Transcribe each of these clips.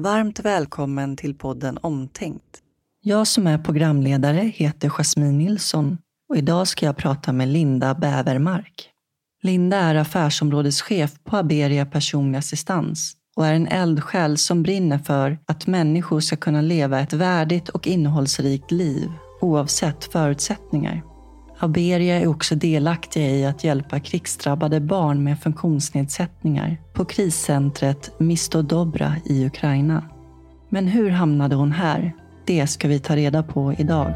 Varmt välkommen till podden Omtänkt. Jag som är programledare heter Jasmine Nilsson och idag ska jag prata med Linda Bävermark. Linda är affärsområdeschef på Aberia personlig assistans och är en eldsjäl som brinner för att människor ska kunna leva ett värdigt och innehållsrikt liv oavsett förutsättningar. Haberia är också delaktiga i att hjälpa krigsdrabbade barn med funktionsnedsättningar på kriscentret Misto Dobra i Ukraina. Men hur hamnade hon här? Det ska vi ta reda på idag.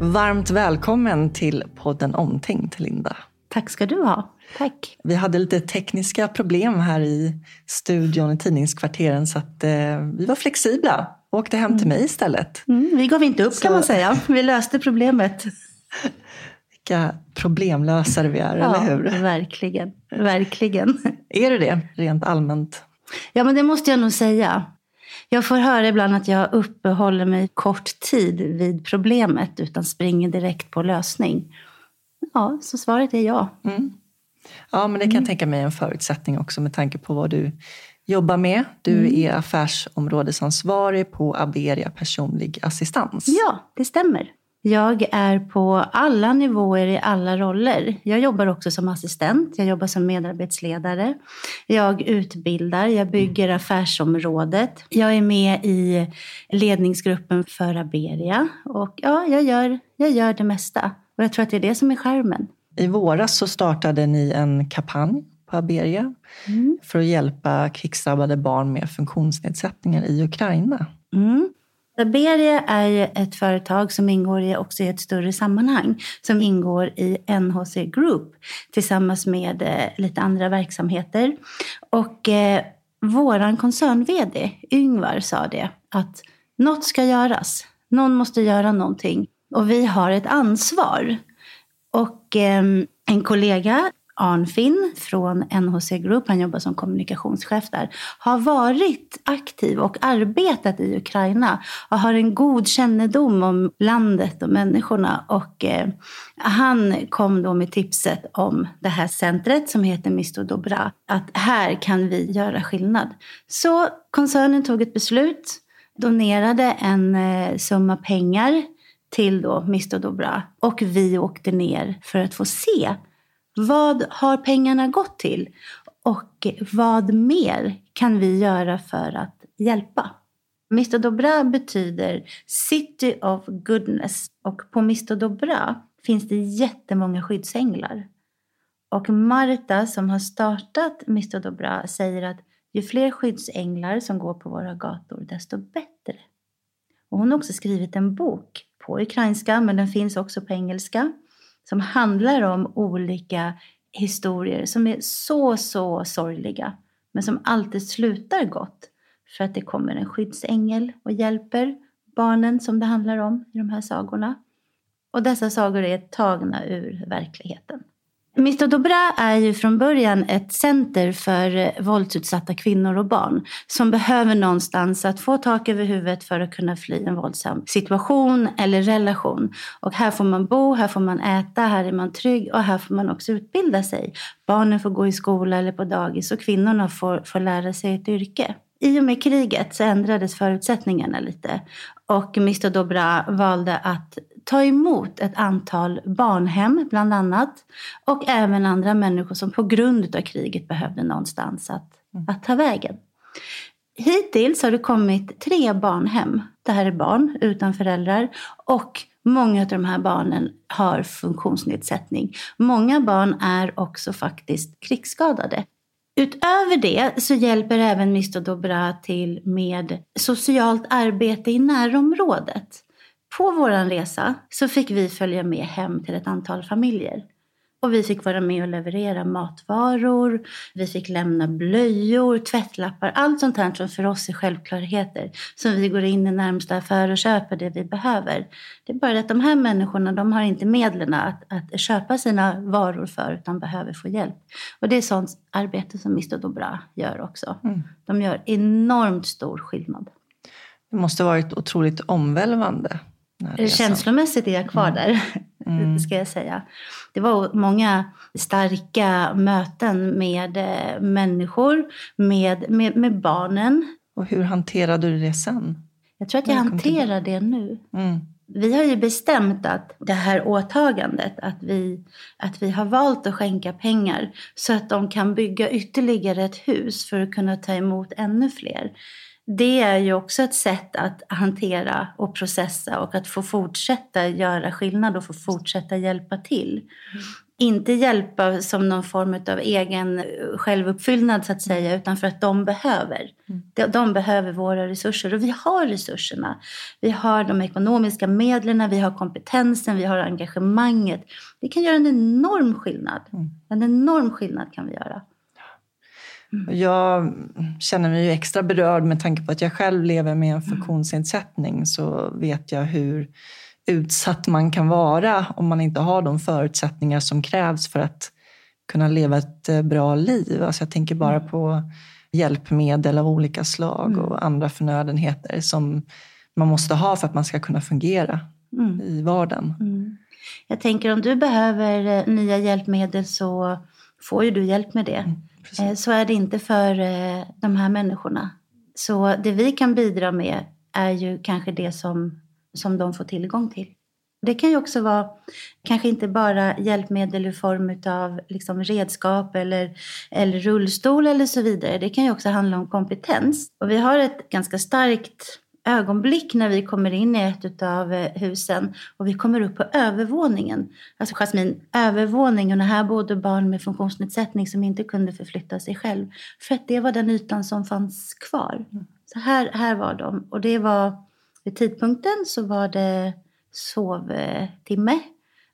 Varmt välkommen till podden Omtänkt, Linda. Tack ska du ha. Tack. Vi hade lite tekniska problem här i studion i tidningskvarteren så att eh, vi var flexibla och åkte hem till mig istället. Mm, vi gav inte upp så... kan man säga. Vi löste problemet. Vilka problemlösare vi är, ja, eller hur? Verkligen, verkligen. Är du det, rent allmänt? Ja, men det måste jag nog säga. Jag får höra ibland att jag uppehåller mig kort tid vid problemet utan springer direkt på lösning. Ja, så svaret är ja. Mm. Ja, men det kan jag mm. tänka mig en förutsättning också med tanke på vad du jobbar med. Du mm. är affärsområdesansvarig på Aberia personlig assistans. Ja, det stämmer. Jag är på alla nivåer i alla roller. Jag jobbar också som assistent, jag jobbar som medarbetsledare. Jag utbildar, jag bygger affärsområdet. Jag är med i ledningsgruppen för Aberia. Och ja, jag gör, jag gör det mesta. Och jag tror att det är det som är skärmen. I våras så startade ni en kampanj på Aberia mm. för att hjälpa krigsdrabbade barn med funktionsnedsättningar i Ukraina. Mm. Aberia är ett företag som ingår i, också i ett större sammanhang som ingår i NHC Group tillsammans med eh, lite andra verksamheter. Och eh, våran koncern-VD Yngvar sa det att något ska göras. Någon måste göra någonting och vi har ett ansvar. Och eh, en kollega, Arnfinn från NHC Group, han jobbar som kommunikationschef där, har varit aktiv och arbetat i Ukraina och har en god kännedom om landet och människorna. Och eh, han kom då med tipset om det här centret som heter Misto Dobra, att här kan vi göra skillnad. Så koncernen tog ett beslut, donerade en eh, summa pengar till då Mr Dobra. Och vi åkte ner för att få se vad har pengarna gått till och vad mer kan vi göra för att hjälpa? Mr Dobra betyder City of Goodness och på Mr Dobra finns det jättemånga skyddsänglar. Och Marta som har startat Mr Dobra säger att ju fler skyddsänglar som går på våra gator desto bättre. Och hon har också skrivit en bok på ukrainska, men den finns också på engelska, som handlar om olika historier som är så, så sorgliga, men som alltid slutar gott för att det kommer en skyddsängel och hjälper barnen som det handlar om i de här sagorna. Och dessa sagor är tagna ur verkligheten. Mr Dobra är ju från början ett center för eh, våldsutsatta kvinnor och barn som behöver någonstans att få tak över huvudet för att kunna fly en våldsam situation eller relation. Och här får man bo, här får man äta, här är man trygg och här får man också utbilda sig. Barnen får gå i skola eller på dagis och kvinnorna får, får lära sig ett yrke. I och med kriget så ändrades förutsättningarna lite och Mr Dobra valde att ta emot ett antal barnhem bland annat och även andra människor som på grund av kriget behövde någonstans att, mm. att ta vägen. Hittills har det kommit tre barnhem. Det här är barn utan föräldrar och många av de här barnen har funktionsnedsättning. Många barn är också faktiskt krigsskadade. Utöver det så hjälper även Mr Dobra till med socialt arbete i närområdet. På vår resa så fick vi följa med hem till ett antal familjer. Och vi fick vara med och leverera matvaror, vi fick lämna blöjor, tvättlappar, allt sånt här som för oss är självklarheter. Som vi går in i närmsta affär och köper det vi behöver. Det är bara att de här människorna, de har inte medlen att, att köpa sina varor för, utan behöver få hjälp. Och det är sånt arbete som Mr Dobra gör också. Mm. De gör enormt stor skillnad. Det måste varit otroligt omvälvande Känslomässigt är jag kvar mm. där. mm. ska jag säga. Det var många starka möten med eh, människor, med, med, med barnen. Och hur hanterade du det sen? Jag tror att jag hanterar det nu. Mm. Vi har ju bestämt att det här åtagandet, att vi, att vi har valt att skänka pengar så att de kan bygga ytterligare ett hus för att kunna ta emot ännu fler. Det är ju också ett sätt att hantera och processa och att få fortsätta göra skillnad och få fortsätta hjälpa till. Mm inte hjälpa som någon form av egen självuppfyllnad så att säga, utan för att de behöver. Mm. De, de, behöver våra resurser och vi har resurserna. Vi har de ekonomiska medlen, vi har kompetensen, vi har engagemanget. Det kan göra en enorm skillnad. Mm. En enorm skillnad kan vi göra. Mm. Jag känner mig ju extra berörd med tanke på att jag själv lever med en funktionsnedsättning så vet jag hur utsatt man kan vara om man inte har de förutsättningar som krävs för att kunna leva ett eh, bra liv. Alltså jag tänker bara mm. på hjälpmedel av olika slag mm. och andra förnödenheter som man måste ha för att man ska kunna fungera mm. i vardagen. Mm. Jag tänker om du behöver eh, nya hjälpmedel så får ju du hjälp med det. Precis. Eh, så är det inte för eh, de här människorna. Så det vi kan bidra med är ju kanske det som som de får tillgång till. Det kan ju också vara kanske inte bara hjälpmedel i form av liksom redskap eller, eller rullstol eller så vidare. Det kan ju också handla om kompetens. Och vi har ett ganska starkt ögonblick när vi kommer in i ett av eh, husen och vi kommer upp på övervåningen. Alltså Jasmin, övervåningen och här bodde barn med funktionsnedsättning som inte kunde förflytta sig själv. För att det var den ytan som fanns kvar. Så här, här var de och det var vid tidpunkten så var det sovtimme.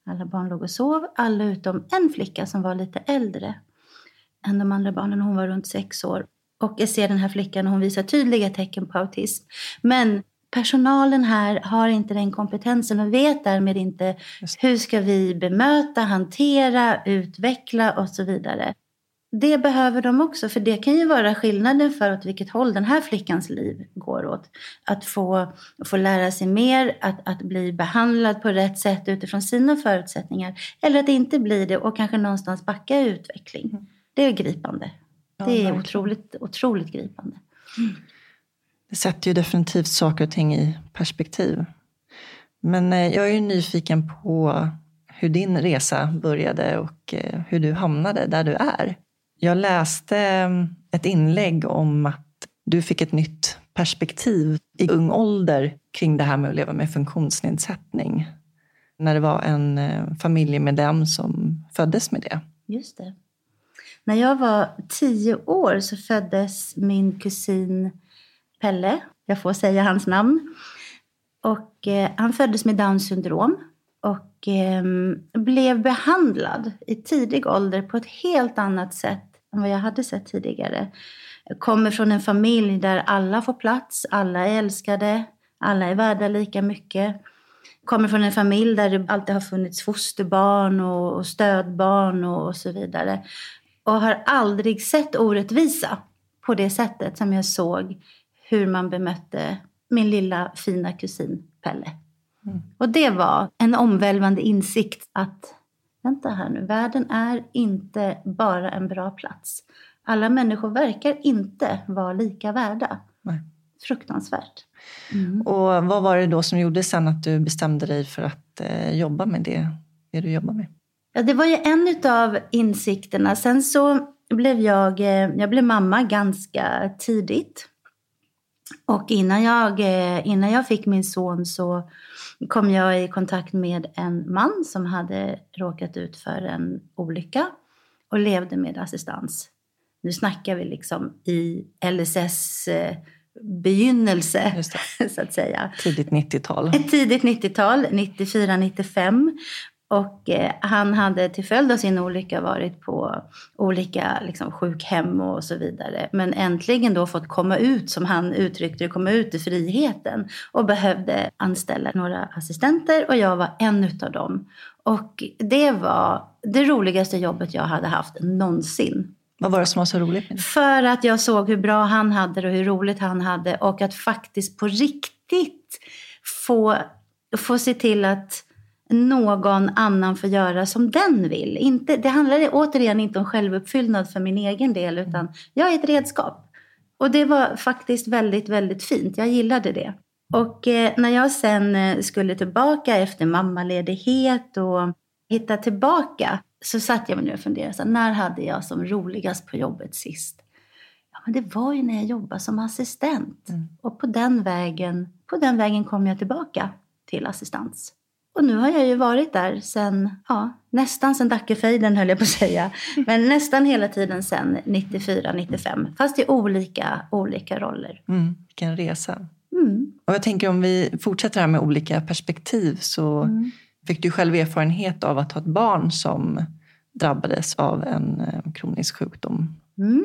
Alla barn låg och sov, alla utom en flicka som var lite äldre än de andra barnen. Hon var runt sex år. Och jag ser den här flickan och hon visar tydliga tecken på autism. Men personalen här har inte den kompetensen och vet därmed inte hur ska vi bemöta, hantera, utveckla och så vidare det behöver de också, för det kan ju vara skillnaden för åt vilket håll den här flickans liv går åt. Att få, få lära sig mer, att, att bli behandlad på rätt sätt utifrån sina förutsättningar. Eller att inte bli det och kanske någonstans backa i utveckling. Mm. Det är gripande. Det är otroligt, otroligt gripande. Mm. Det sätter ju definitivt saker och ting i perspektiv. Men eh, jag är ju nyfiken på hur din resa började och eh, hur du hamnade där du är. Jag läste mm, ett inlägg om att du fick ett nytt perspektiv i ung ålder kring det här med att leva med funktionsnedsättning. När det var en eh, familjemedlem som föddes med det. Just det. När jag var tio år så föddes min kusin Pelle. Jag får säga hans namn. Och eh, han föddes med Downs syndrom och eh, blev behandlad i tidig ålder på ett helt annat sätt än vad jag hade sett tidigare. Jag kommer från en familj där alla får plats, alla är älskade, alla är värda lika mycket. Kommer från en familj där det alltid har funnits fosterbarn och, stödbarn och, och så vidare. Och har aldrig sett orättvisa på det sättet som jag såg hur man bemötte min lilla fina kusin Pelle. Mm. Och det var en omvälvande insikt att vänta här nu, världen är inte bara en bra plats. Alla människor verkar inte vara lika värda. Nej. Fruktansvärt. Mm. Och vad var det då som gjorde sen att du bestämde dig för att eh, jobba med det, det du jobbar med? Ja, det var ju en av insikterna. Sen så blev jag, eh, jag blev mamma ganska tidigt. Och innan jag, eh, innan jag fick min son så kom jag i kontakt med en man som hade råkat ut för en olycka och levde med assistans. Nu snackar vi liksom i LSS eh, begynnelse, så att säga. Tidigt 90-tal. Ett tidigt 90-tal, 94-95. Och eh, han hade till följd av sin olycka varit på olika liksom, sjukhem och så vidare. Men äntligen då fått komma ut, som han uttryckte det, komma ut i friheten. Och behövde anställa några assistenter och jag var en utav dem. Och det var det roligaste jobbet jag hade haft någonsin. Vad var det som var så roligt? För att jag såg hur bra han hade det och hur roligt han hade. Och att faktiskt på riktigt få, få se till att någon annan får göra som den vill. Inte, det handlar återigen inte om självuppfyllnad för min egen del utan jag är ett redskap. Och det var faktiskt väldigt, väldigt fint. Jag gillade det. Och eh, när jag sen eh, skulle tillbaka efter mammaledighet och hitta tillbaka så satt jag mig ner och funderade. Så när hade jag som roligast på jobbet sist? Ja, men det var ju när jag jobbade som assistent. Mm. Och på den, vägen, på den vägen kom jag tillbaka till assistans. Och nu har jag ju varit där sen, ja, nästan sen Dackefejden höll jag på att säga. Men nästan hela tiden sen 94-95. Fast i olika, olika roller. Mm, vilken resa. Mm. Och jag tänker om vi fortsätter här med olika perspektiv så mm. fick du själv erfarenhet av att ha ett barn som drabbades av en eh, kronisk sjukdom. Mm.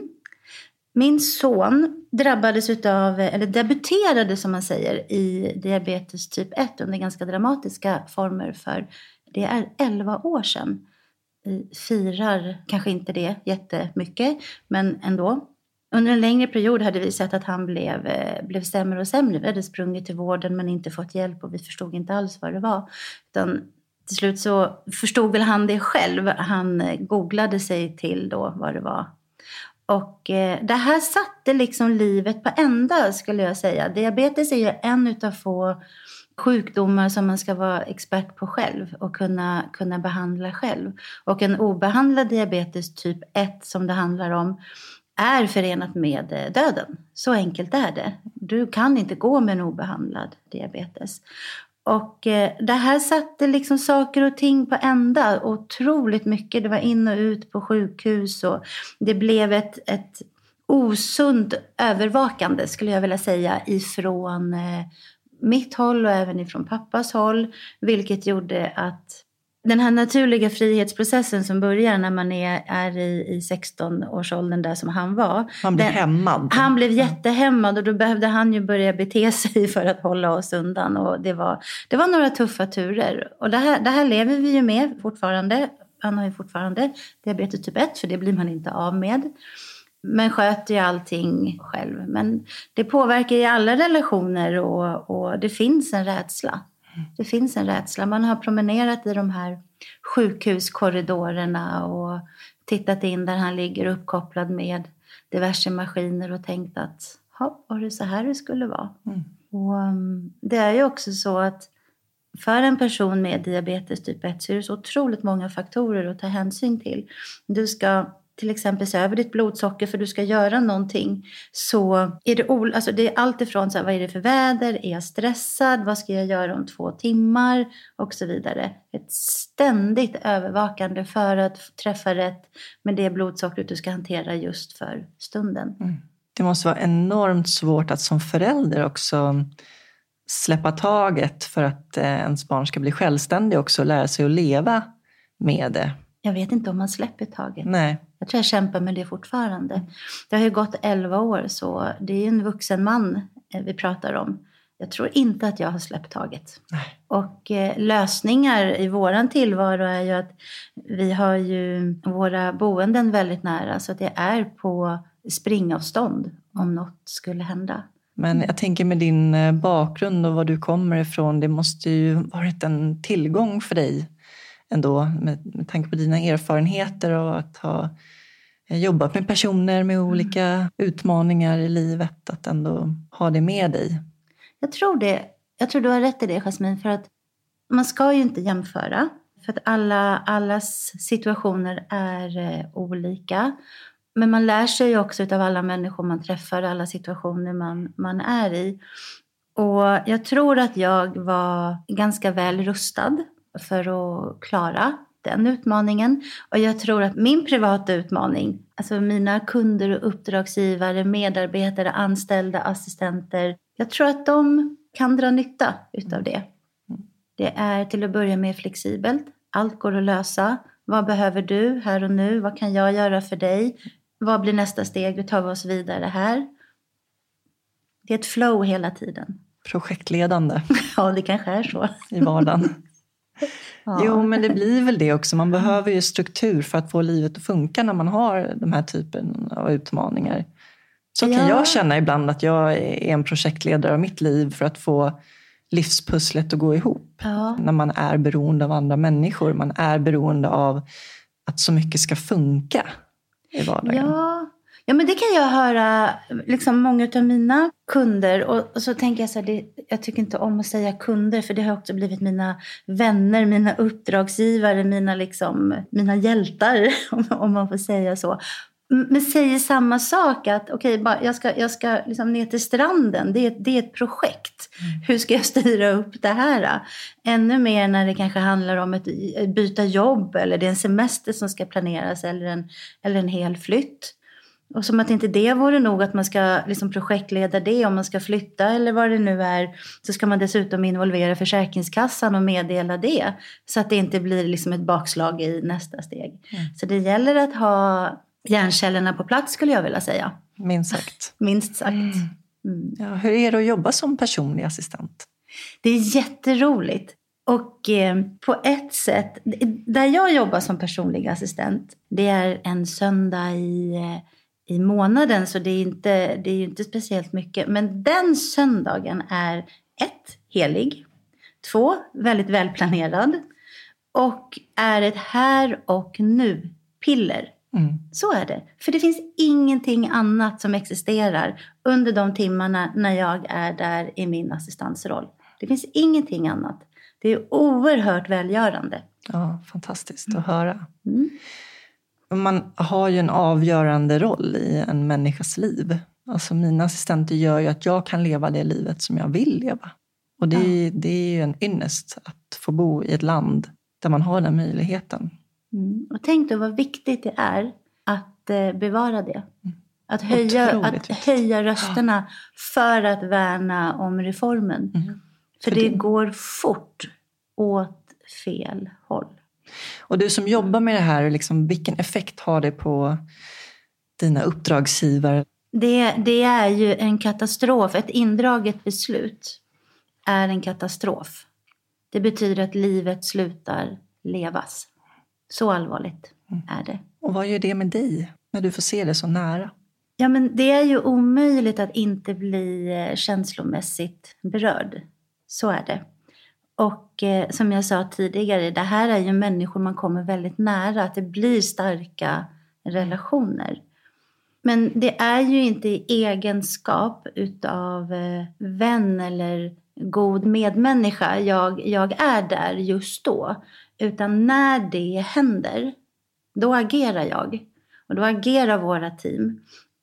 Min son drabbades utav, eller debuterade som man säger, i diabetes typ 1 under ganska dramatiska former för det är 11 år sedan. Vi firar kanske inte det jättemycket, men ändå. Under en längre period hade vi sett att han blev, eh, blev sämre och sämre. Vi hade sprungit till vården men inte fått hjälp och vi förstod inte alls vad det var. Utan till slut så förstod väl han det själv. Han eh, googlade sig till då vad det var. Och eh, det här satte liksom livet på ända skulle jag säga. Diabetes är ju en utav få sjukdomar som man ska vara expert på själv och kunna, kunna behandla själv. Och en obehandlad diabetes typ 1 som det handlar om är förenat med eh, döden. Så enkelt är det. Du kan inte gå med en obehandlad diabetes. Och eh, det här satte liksom saker och ting på ända otroligt mycket. Det var in och ut på sjukhus och det blev ett, ett osunt övervakande skulle jag vilja säga ifrån eh, mitt håll och även ifrån pappas håll. Vilket gjorde att den här naturliga frihetsprocessen som börjar när man är, är i, i 16-årsåldern där som han var. Han blev den, hämmad. Han blev jättehämmad och då behövde han ju börja bete sig för att hålla oss undan. Och det, var, det var några tuffa turer. Och det här, det här lever vi ju med fortfarande. Han har ju fortfarande diabetes typ 1 för det blir man inte av med. Men sköter ju allting själv. Men det påverkar ju alla relationer och, och det finns en rädsla. Det finns en rädsla. Man har promenerat i de här sjukhuskorridorerna och tittat in där han ligger uppkopplad med diverse maskiner och tänkt att var det så här det skulle vara? Mm. Och, um, det är ju också så att för en person med diabetes typ 1 så är det så otroligt många faktorer att ta hänsyn till. Du ska till exempel se över ditt blodsocker för du ska göra någonting så är det, alltså det är allt ifrån så här, vad är det för väder, är jag stressad, vad ska jag göra om två timmar och så vidare. Ett ständigt övervakande för att träffa rätt med det blodsockret du ska hantera just för stunden. Mm. Det måste vara enormt svårt att som förälder också släppa taget för att eh, ens barn ska bli självständig också och lära sig att leva med det. Jag vet inte om man släpper taget. Nej. Jag tror jag kämpar med det fortfarande. Det har ju gått 11 år så det är en vuxen man eh, vi pratar om. Jag tror inte att jag har släppt taget. Nej. Och eh, lösningar i våran tillvaro är ju att vi har ju våra boenden väldigt nära så att det är på springavstånd om något skulle hända. Men jag tänker med din eh, bakgrund och var du kommer ifrån, det måste ju varit en tillgång för dig ändå med, med tanke på dina erfarenheter och att ha eh, jobbat med personer med mm. olika utmaningar i livet, att ändå ha det med dig? Jag tror det. Jag tror du har rätt i det, Jasmin, för att man ska ju inte jämföra. För att alla, allas situationer är eh, olika. Men man lär sig ju också av alla människor man träffar, alla situationer man, man är i. Och jag tror att jag var ganska väl rustad för att klara den utmaningen. Och jag tror att min privata utmaning, alltså mina kunder och uppdragsgivare, medarbetare, anställda, assistenter, jag tror att de kan dra nytta utav det. Det är till att börja med flexibelt. Allt går att lösa. Vad behöver du här och nu? Vad kan jag göra för dig? Vad blir nästa steg? Hur tar vi oss vidare här? Det är ett flow hela tiden. Projektledande. ja, det kanske är så. I vardagen. Ja. Jo, men det blir väl det också. Man behöver ju struktur för att få livet att funka när man har de här typen av utmaningar. Så kan ja. jag känna ibland att jag är en projektledare av mitt liv för att få livspusslet att gå ihop. Ja. När man är beroende av andra människor. Man är beroende av att så mycket ska funka i vardagen. Ja, ja men det kan jag höra liksom många av mina kunder. Och, och så tänker jag så här, det, jag tycker inte om att säga kunder för det har också blivit mina vänner, mina uppdragsgivare, mina, liksom, mina hjältar om, om man får säga så. Men säger samma sak att okej, okay, jag ska, jag ska liksom ner till stranden. Det är, det är ett projekt. Mm. Hur ska jag styra upp det här? Ännu mer när det kanske handlar om ett byta jobb eller det är en semester som ska planeras eller en, eller en hel flytt. Och som att inte det vore nog att man ska liksom projektleda det om man ska flytta eller vad det nu är. Så ska man dessutom involvera Försäkringskassan och meddela det. Så att det inte blir liksom ett bakslag i nästa steg. Mm. Så det gäller att ha hjärnkällorna på plats skulle jag vilja säga. Minst sagt. Minst sagt. Mm. Mm. Ja, hur är det att jobba som personlig assistent? Det är jätteroligt. Och eh, på ett sätt, där jag jobbar som personlig assistent, det är en söndag i, eh, i månaden så det är, inte, det är inte speciellt mycket. Men den söndagen är ett, helig. Två, väldigt välplanerad. Och är ett här och nu-piller. Mm. Så är det. För det finns ingenting annat som existerar under de timmarna när jag är där i min assistansroll. Det finns ingenting annat. Det är oerhört välgörande. Ja, fantastiskt att höra. Mm. Man har ju en avgörande roll i en människas liv. Alltså mina assistenter gör ju att jag kan leva det livet som jag vill leva. Och det, ja. det är ju en ynnest att få bo i ett land där man har den möjligheten. Mm. Och tänk då vad viktigt det är att eh, bevara det. Mm. Att höja, att höja rösterna för att värna om reformen. Mm. För, för det, det går fort åt fel håll. Och du som jobbar med det här, liksom, vilken effekt har det på dina uppdragsgivare? Det, det är ju en katastrof. Ett indraget beslut är en katastrof. Det betyder att livet slutar levas. Så allvarligt mm. är det. Och vad gör det med dig när du får se det så nära? Ja, men det är ju omöjligt att inte bli eh, känslomässigt berörd. Så är det. Och eh, som jag sa tidigare, det här är ju människor man kommer väldigt nära. Att det blir starka relationer. Men det är ju inte i egenskap utav eh, vän eller god medmänniska jag, jag är där just då. Utan när det händer, då agerar jag. Och då agerar våra team.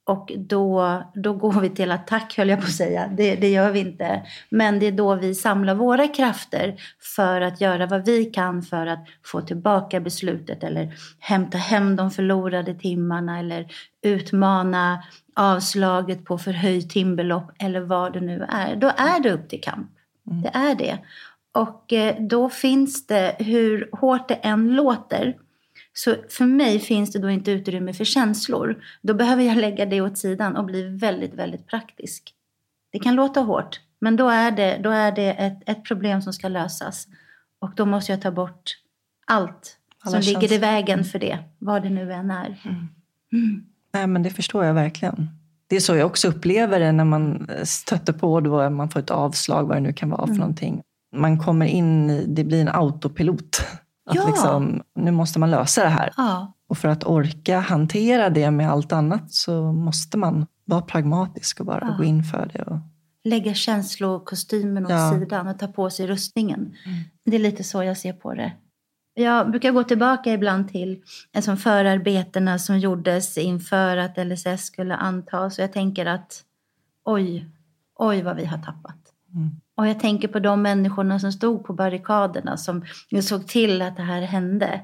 Och då, då går vi till attack, höll jag på att säga. Det, det gör vi inte. Men det är då vi samlar våra krafter för att göra vad vi kan för att få tillbaka beslutet eller hämta hem de förlorade timmarna eller utmana avslaget på förhöjt timbelopp eller vad det nu är. Då är det upp till kamp. Mm. Det är det. Och eh, då finns det, hur hårt det än låter, så för mig finns det då inte utrymme för känslor. Då behöver jag lägga det åt sidan och bli väldigt, väldigt praktisk. Det kan låta hårt, men då är det, då är det ett, ett problem som ska lösas. Och då måste jag ta bort allt Alla som ligger i vägen mm. för det, vad det nu än är. Mm. Mm. Nej, men det förstår jag verkligen. Det är så jag också upplever det när man stöter på då man får ett avslag, vad det nu kan vara för mm. någonting man kommer in i, det blir en autopilot. Att ja. liksom, nu måste man lösa det här. Ja. Och för att orka hantera det med allt annat så måste man vara pragmatisk och bara ja. gå in för det. Och... Lägga känslokostymen åt ja. sidan och ta på sig rustningen. Mm. Det är lite så jag ser på det. Jag brukar gå tillbaka ibland till alltså, förarbetena som gjordes inför att LSS skulle antas. Och jag tänker att oj, oj vad vi har tappat. Mm. Och jag tänker på de människorna som stod på barrikaderna som såg till att det här hände.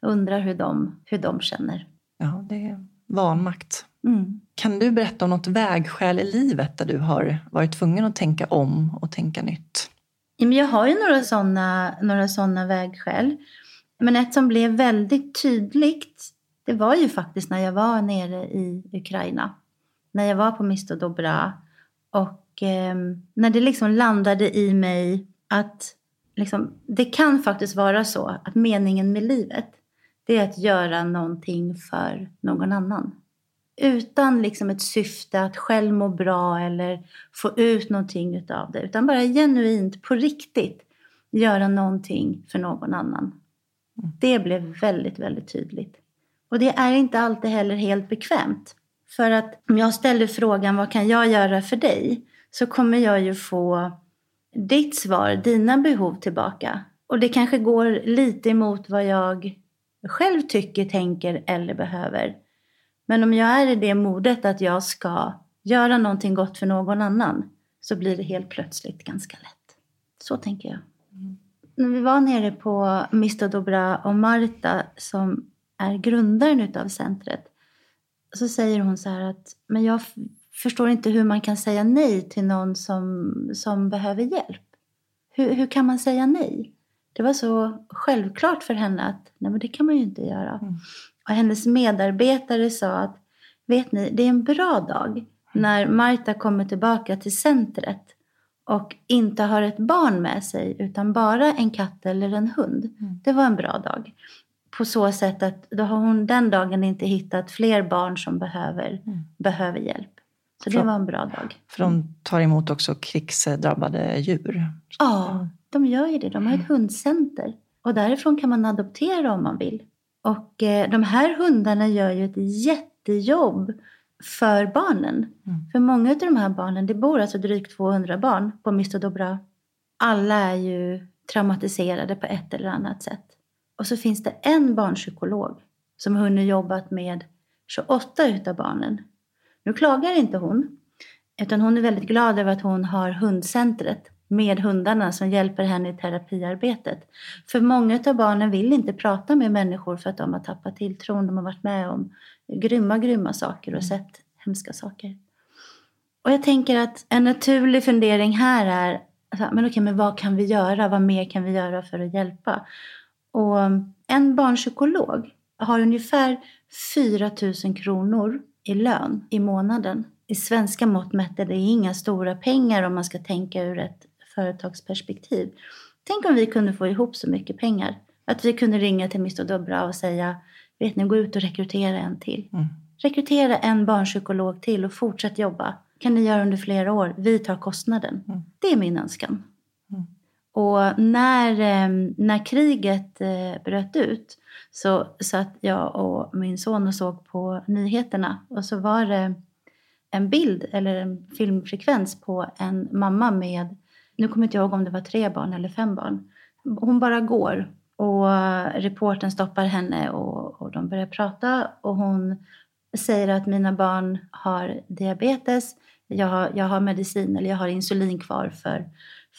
Jag undrar hur de, hur de känner. Ja, det är vanmakt. Mm. Kan du berätta om något vägskäl i livet där du har varit tvungen att tänka om och tänka nytt? Jag har ju några sådana några såna vägskäl. Men ett som blev väldigt tydligt, det var ju faktiskt när jag var nere i Ukraina. När jag var på Misto Dobra och och eh, när det liksom landade i mig att liksom, det kan faktiskt vara så att meningen med livet det är att göra någonting för någon annan. Utan liksom ett syfte att själv må bra eller få ut någonting utav det. Utan bara genuint, på riktigt, göra någonting för någon annan. Det blev väldigt, väldigt tydligt. Och det är inte alltid heller helt bekvämt. För att om jag ställer frågan vad kan jag göra för dig? Så kommer jag ju få ditt svar, dina behov tillbaka. Och det kanske går lite emot vad jag själv tycker, tänker eller behöver. Men om jag är i det modet att jag ska göra någonting gott för någon annan så blir det helt plötsligt ganska lätt. Så tänker jag. Mm. När vi var nere på Mr Dobra och Marta som är grundaren av centret så säger hon så här att men jag förstår inte hur man kan säga nej till någon som, som behöver hjälp. Hur, hur kan man säga nej? Det var så självklart för henne att nej men det kan man ju inte göra. Mm. Och hennes medarbetare sa att vet ni, det är en bra dag när Marta kommer tillbaka till centret och inte har ett barn med sig utan bara en katt eller en hund. Mm. Det var en bra dag. På så sätt att då har hon den dagen inte hittat fler barn som behöver, mm. behöver hjälp. Så det var en bra dag. För de tar emot också krigsdrabbade djur? Ja, de gör ju det. De har ett hundcenter. Och därifrån kan man adoptera om man vill. Och eh, de här hundarna gör ju ett jättejobb för barnen. Mm. För många av de här barnen, det bor alltså drygt 200 barn på Mr Dobra. Alla är ju traumatiserade på ett eller annat sätt. Och så finns det en barnpsykolog som har hunnit jobbat med 28 utav barnen. Nu klagar inte hon, utan hon är väldigt glad över att hon har hundcentret med hundarna som hjälper henne i terapiarbetet. För många av barnen vill inte prata med människor för att de har tappat tilltron. De har varit med om grymma, grymma saker och sett hemska saker. Och jag tänker att en naturlig fundering här är, alltså, men okej, men vad kan vi göra? Vad mer kan vi göra för att hjälpa? Och en barnpsykolog har ungefär 4 000 kronor i lön i månaden. I svenska mått mätt är det inga stora pengar om man ska tänka ur ett företagsperspektiv. Tänk om vi kunde få ihop så mycket pengar. Att vi kunde ringa till Mr Dobra och säga, vet ni, gå ut och rekrytera en till. Mm. Rekrytera en barnpsykolog till och fortsätt jobba. kan ni göra under flera år. Vi tar kostnaden. Mm. Det är min önskan. Och när, ehm, när kriget eh, bröt ut så satt jag och min son och såg på nyheterna och så var det en bild eller en filmfrekvens på en mamma med nu kommer inte jag ihåg om det var tre barn eller fem barn. Hon bara går och reporten stoppar henne och, och de börjar prata och hon säger att mina barn har diabetes, jag har, jag har medicin eller jag har insulin kvar för,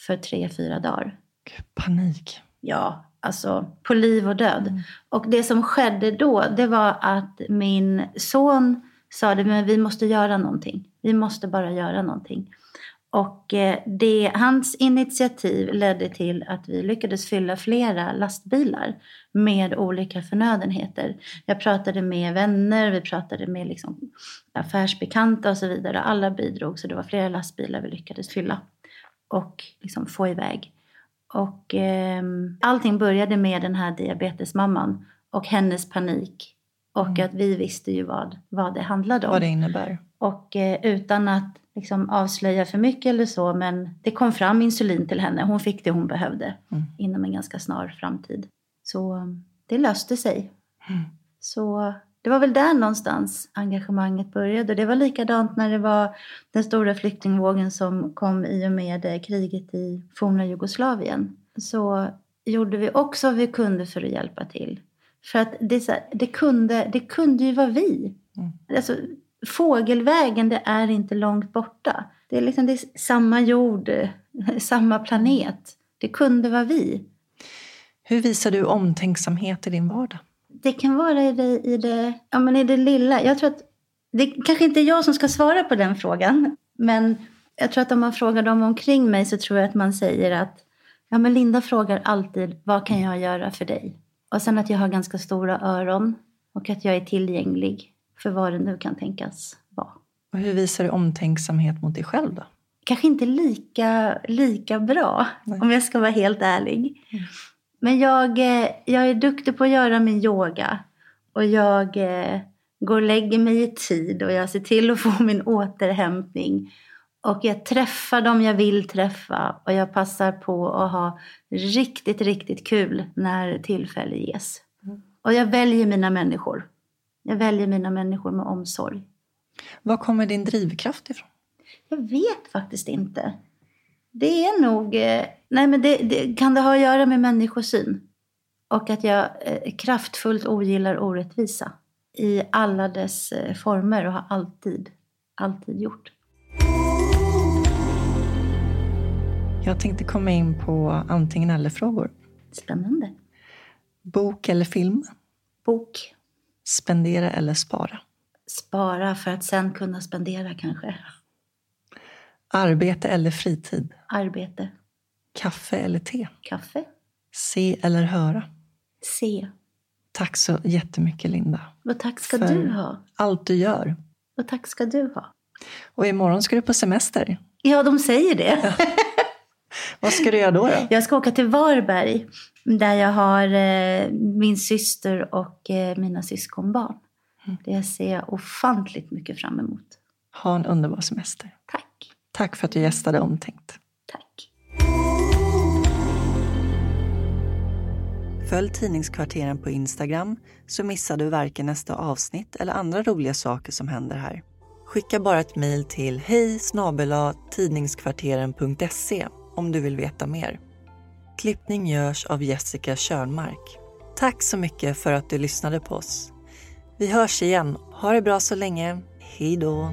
för tre, fyra dagar. Panik. Ja, alltså på liv och död. Mm. Och det som skedde då, det var att min son sa att vi måste göra någonting. Vi måste bara göra någonting. Och eh, det, hans initiativ ledde till att vi lyckades fylla flera lastbilar med olika förnödenheter. Jag pratade med vänner, vi pratade med liksom affärsbekanta och så vidare. Alla bidrog, så det var flera lastbilar vi lyckades fylla och liksom få iväg. Och eh, allting började med den här diabetesmamman och hennes panik. Och mm. att vi visste ju vad, vad det handlade om. Vad det innebär. Och eh, utan att liksom avslöja för mycket eller så, men det kom fram insulin till henne. Hon fick det hon behövde mm. inom en ganska snar framtid. Så det löste sig. Mm. Så det var väl där någonstans engagemanget började. Det var likadant när det var den stora flyktingvågen som kom i och med eh, kriget i forna Jugoslavien. Så gjorde vi också vad vi kunde för att hjälpa till. För att det, det, kunde, det kunde ju vara vi. Mm. Alltså, fågelvägen, det är inte långt borta. Det är, liksom, det är samma jord, samma planet. Det kunde vara vi. Hur visar du omtänksamhet i din vardag? Det kan vara i det, i det, ja, men i det lilla. Jag tror att det kanske inte är jag som ska svara på den frågan. Men jag tror att om man frågar dem omkring mig så tror jag att man säger att ja, men Linda frågar alltid vad kan jag göra för dig? Och sen att jag har ganska stora öron och att jag är tillgänglig för vad det nu kan tänkas vara. Och hur visar du omtänksamhet mot dig själv då? Kanske inte lika, lika bra, Nej. om jag ska vara helt ärlig. Mm. Men jag, eh, jag är duktig på att göra min yoga. Och jag eh, går och lägger mig i tid och jag ser till att få min återhämtning. Och jag träffar dem jag vill träffa och jag passar på att ha riktigt, riktigt kul när tillfälle ges. Och jag väljer mina människor. Jag väljer mina människor med omsorg. Var kommer din drivkraft ifrån? Jag vet faktiskt inte. Det är nog... Nej, men det, det, kan det ha att göra med människosyn? Och att jag eh, kraftfullt ogillar orättvisa i alla dess eh, former och har alltid, alltid gjort. Jag tänkte komma in på antingen eller-frågor. Spännande. Bok eller film? Bok. Spendera eller spara? Spara för att sen kunna spendera kanske. Arbete eller fritid? Arbete. Kaffe eller te? Kaffe. Se eller höra? Se. Tack så jättemycket Linda. Och tack ska För du ha. allt du gör. Och tack ska du ha. Och imorgon ska du på semester. Ja, de säger det. Vad ska du göra då? då? Jag ska åka till Varberg där jag har eh, min syster och eh, mina syskonbarn. Det ser jag ofantligt mycket fram emot. Ha en underbar semester. Tack. Tack för att du gästade Omtänkt. Följ Tidningskvarteren på Instagram så missar du varken nästa avsnitt eller andra roliga saker som händer här. Skicka bara ett mejl till hej tidningskvarteren.se om du vill veta mer. Klippning görs av Jessica Körnmark. Tack så mycket för att du lyssnade på oss. Vi hörs igen. Ha det bra så länge. Hej då!